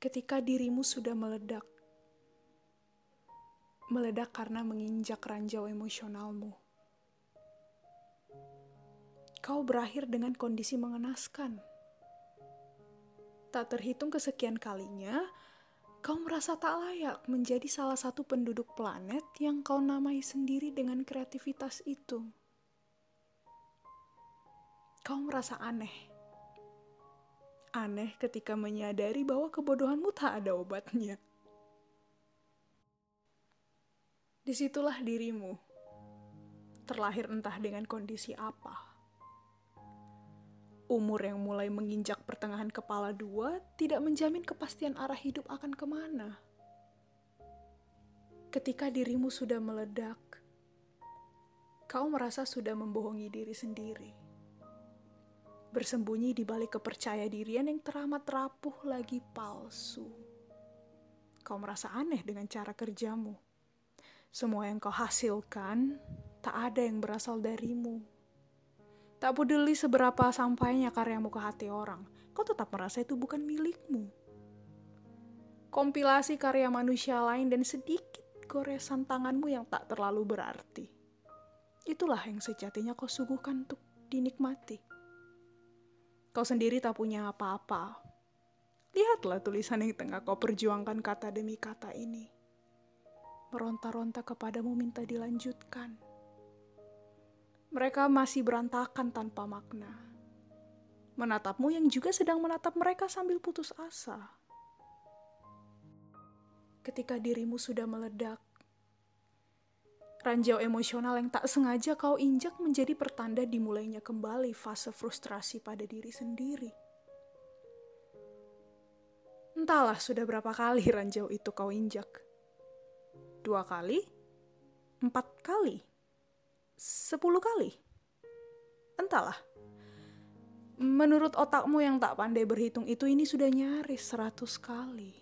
ketika dirimu sudah meledak. Meledak karena menginjak ranjau emosionalmu. Kau berakhir dengan kondisi mengenaskan. Tak terhitung kesekian kalinya, kau merasa tak layak menjadi salah satu penduduk planet yang kau namai sendiri dengan kreativitas itu. Kau merasa aneh Aneh ketika menyadari bahwa kebodohanmu tak ada obatnya. Di situlah dirimu, terlahir entah dengan kondisi apa. Umur yang mulai menginjak pertengahan kepala dua tidak menjamin kepastian arah hidup akan ke mana. Ketika dirimu sudah meledak, kau merasa sudah membohongi diri sendiri bersembunyi di balik kepercaya dirian yang teramat rapuh lagi palsu. Kau merasa aneh dengan cara kerjamu. Semua yang kau hasilkan tak ada yang berasal darimu. Tak peduli seberapa sampainya karyamu ke hati orang, kau tetap merasa itu bukan milikmu. Kompilasi karya manusia lain dan sedikit goresan tanganmu yang tak terlalu berarti. Itulah yang sejatinya kau suguhkan untuk dinikmati. Kau sendiri tak punya apa-apa. Lihatlah tulisan yang tengah kau perjuangkan kata demi kata ini. Meronta-ronta kepadamu minta dilanjutkan. Mereka masih berantakan tanpa makna. Menatapmu yang juga sedang menatap mereka sambil putus asa. Ketika dirimu sudah meledak, Ranjau emosional yang tak sengaja kau injak menjadi pertanda dimulainya kembali fase frustrasi pada diri sendiri. Entahlah sudah berapa kali ranjau itu kau injak. Dua kali? Empat kali? Sepuluh kali? Entahlah. Menurut otakmu yang tak pandai berhitung itu ini sudah nyaris seratus kali.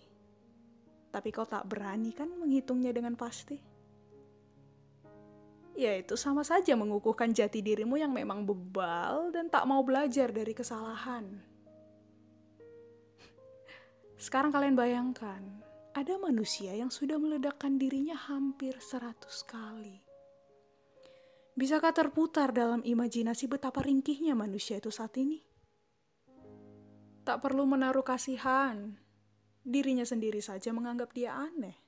Tapi kau tak berani kan menghitungnya dengan pasti? Ya itu sama saja mengukuhkan jati dirimu yang memang bebal dan tak mau belajar dari kesalahan. Sekarang kalian bayangkan, ada manusia yang sudah meledakkan dirinya hampir seratus kali. Bisakah terputar dalam imajinasi betapa ringkihnya manusia itu saat ini? Tak perlu menaruh kasihan, dirinya sendiri saja menganggap dia aneh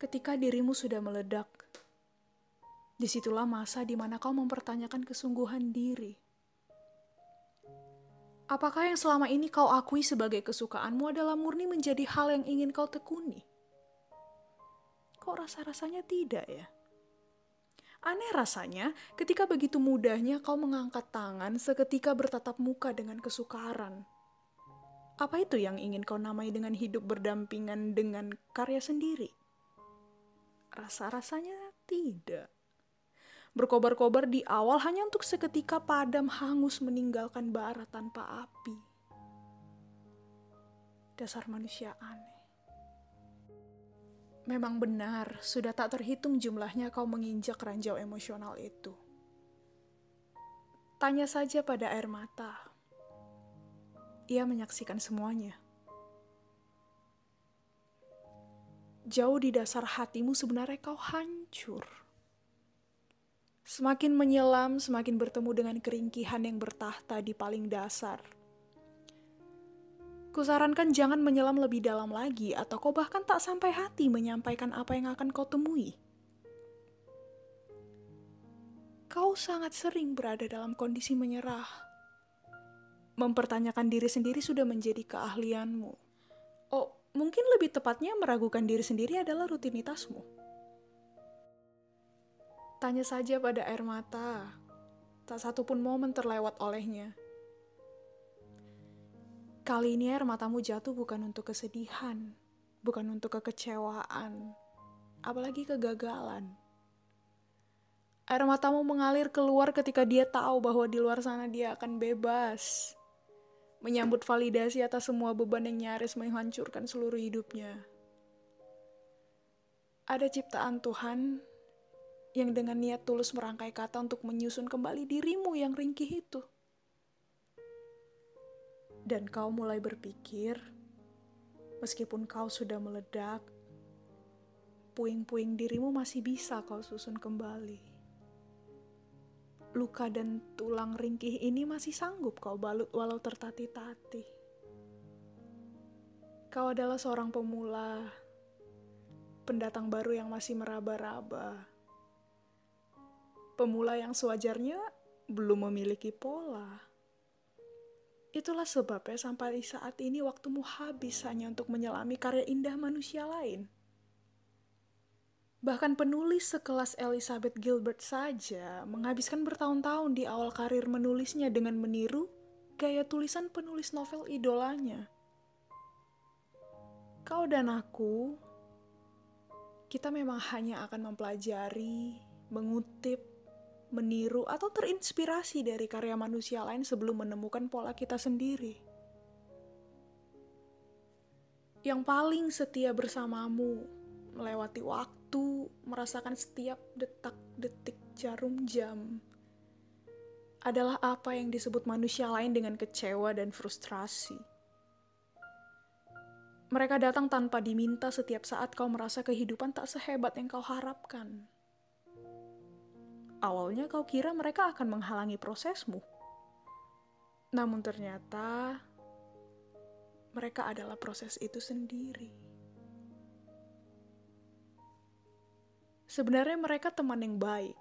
ketika dirimu sudah meledak. Di situlah masa di mana kau mempertanyakan kesungguhan diri. Apakah yang selama ini kau akui sebagai kesukaanmu adalah murni menjadi hal yang ingin kau tekuni? Kok rasa-rasanya tidak ya? Aneh rasanya ketika begitu mudahnya kau mengangkat tangan seketika bertatap muka dengan kesukaran. Apa itu yang ingin kau namai dengan hidup berdampingan dengan karya sendiri? Rasa-rasanya tidak. Berkobar-kobar di awal hanya untuk seketika padam hangus meninggalkan bara tanpa api. Dasar manusia aneh. Memang benar, sudah tak terhitung jumlahnya kau menginjak ranjau emosional itu. Tanya saja pada air mata. Ia menyaksikan semuanya. Jauh di dasar hatimu sebenarnya kau hancur. Semakin menyelam, semakin bertemu dengan keringkihan yang bertahta di paling dasar. Kusarankan jangan menyelam lebih dalam lagi, atau kau bahkan tak sampai hati menyampaikan apa yang akan kau temui. Kau sangat sering berada dalam kondisi menyerah. Mempertanyakan diri sendiri sudah menjadi keahlianmu. Mungkin lebih tepatnya meragukan diri sendiri adalah rutinitasmu. Tanya saja pada air mata, tak satu pun momen terlewat olehnya. Kali ini air matamu jatuh bukan untuk kesedihan, bukan untuk kekecewaan, apalagi kegagalan. Air matamu mengalir keluar ketika dia tahu bahwa di luar sana dia akan bebas menyambut validasi atas semua beban yang nyaris menghancurkan seluruh hidupnya. Ada ciptaan Tuhan yang dengan niat tulus merangkai kata untuk menyusun kembali dirimu yang ringkih itu. dan kau mulai berpikir, meskipun kau sudah meledak, puing-puing dirimu masih bisa kau susun kembali. Luka dan tulang ringkih ini masih sanggup kau balut walau tertatih-tatih. Kau adalah seorang pemula, pendatang baru yang masih meraba-raba. Pemula yang sewajarnya belum memiliki pola Itulah sebabnya sampai saat ini waktumu habis hanya untuk menyelami karya indah manusia lain. Bahkan penulis sekelas Elizabeth Gilbert saja menghabiskan bertahun-tahun di awal karir menulisnya dengan meniru gaya tulisan penulis novel idolanya. Kau dan aku, kita memang hanya akan mempelajari, mengutip, meniru, atau terinspirasi dari karya manusia lain sebelum menemukan pola kita sendiri. Yang paling setia bersamamu, melewati waktu, merasakan setiap detak-detik jarum jam, adalah apa yang disebut manusia lain dengan kecewa dan frustrasi. Mereka datang tanpa diminta setiap saat kau merasa kehidupan tak sehebat yang kau harapkan Awalnya kau kira mereka akan menghalangi prosesmu. Namun ternyata mereka adalah proses itu sendiri. Sebenarnya mereka teman yang baik.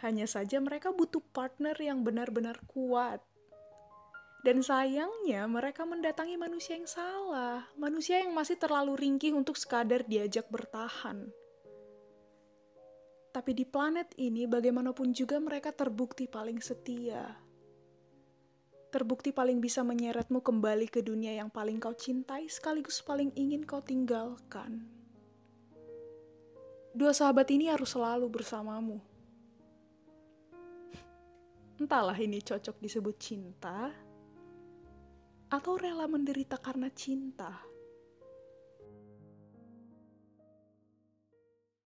Hanya saja mereka butuh partner yang benar-benar kuat. Dan sayangnya mereka mendatangi manusia yang salah, manusia yang masih terlalu ringkih untuk sekadar diajak bertahan tapi di planet ini, bagaimanapun juga, mereka terbukti paling setia. Terbukti paling bisa menyeretmu kembali ke dunia yang paling kau cintai, sekaligus paling ingin kau tinggalkan. Dua sahabat ini harus selalu bersamamu. Entahlah ini cocok disebut cinta, atau rela menderita karena cinta.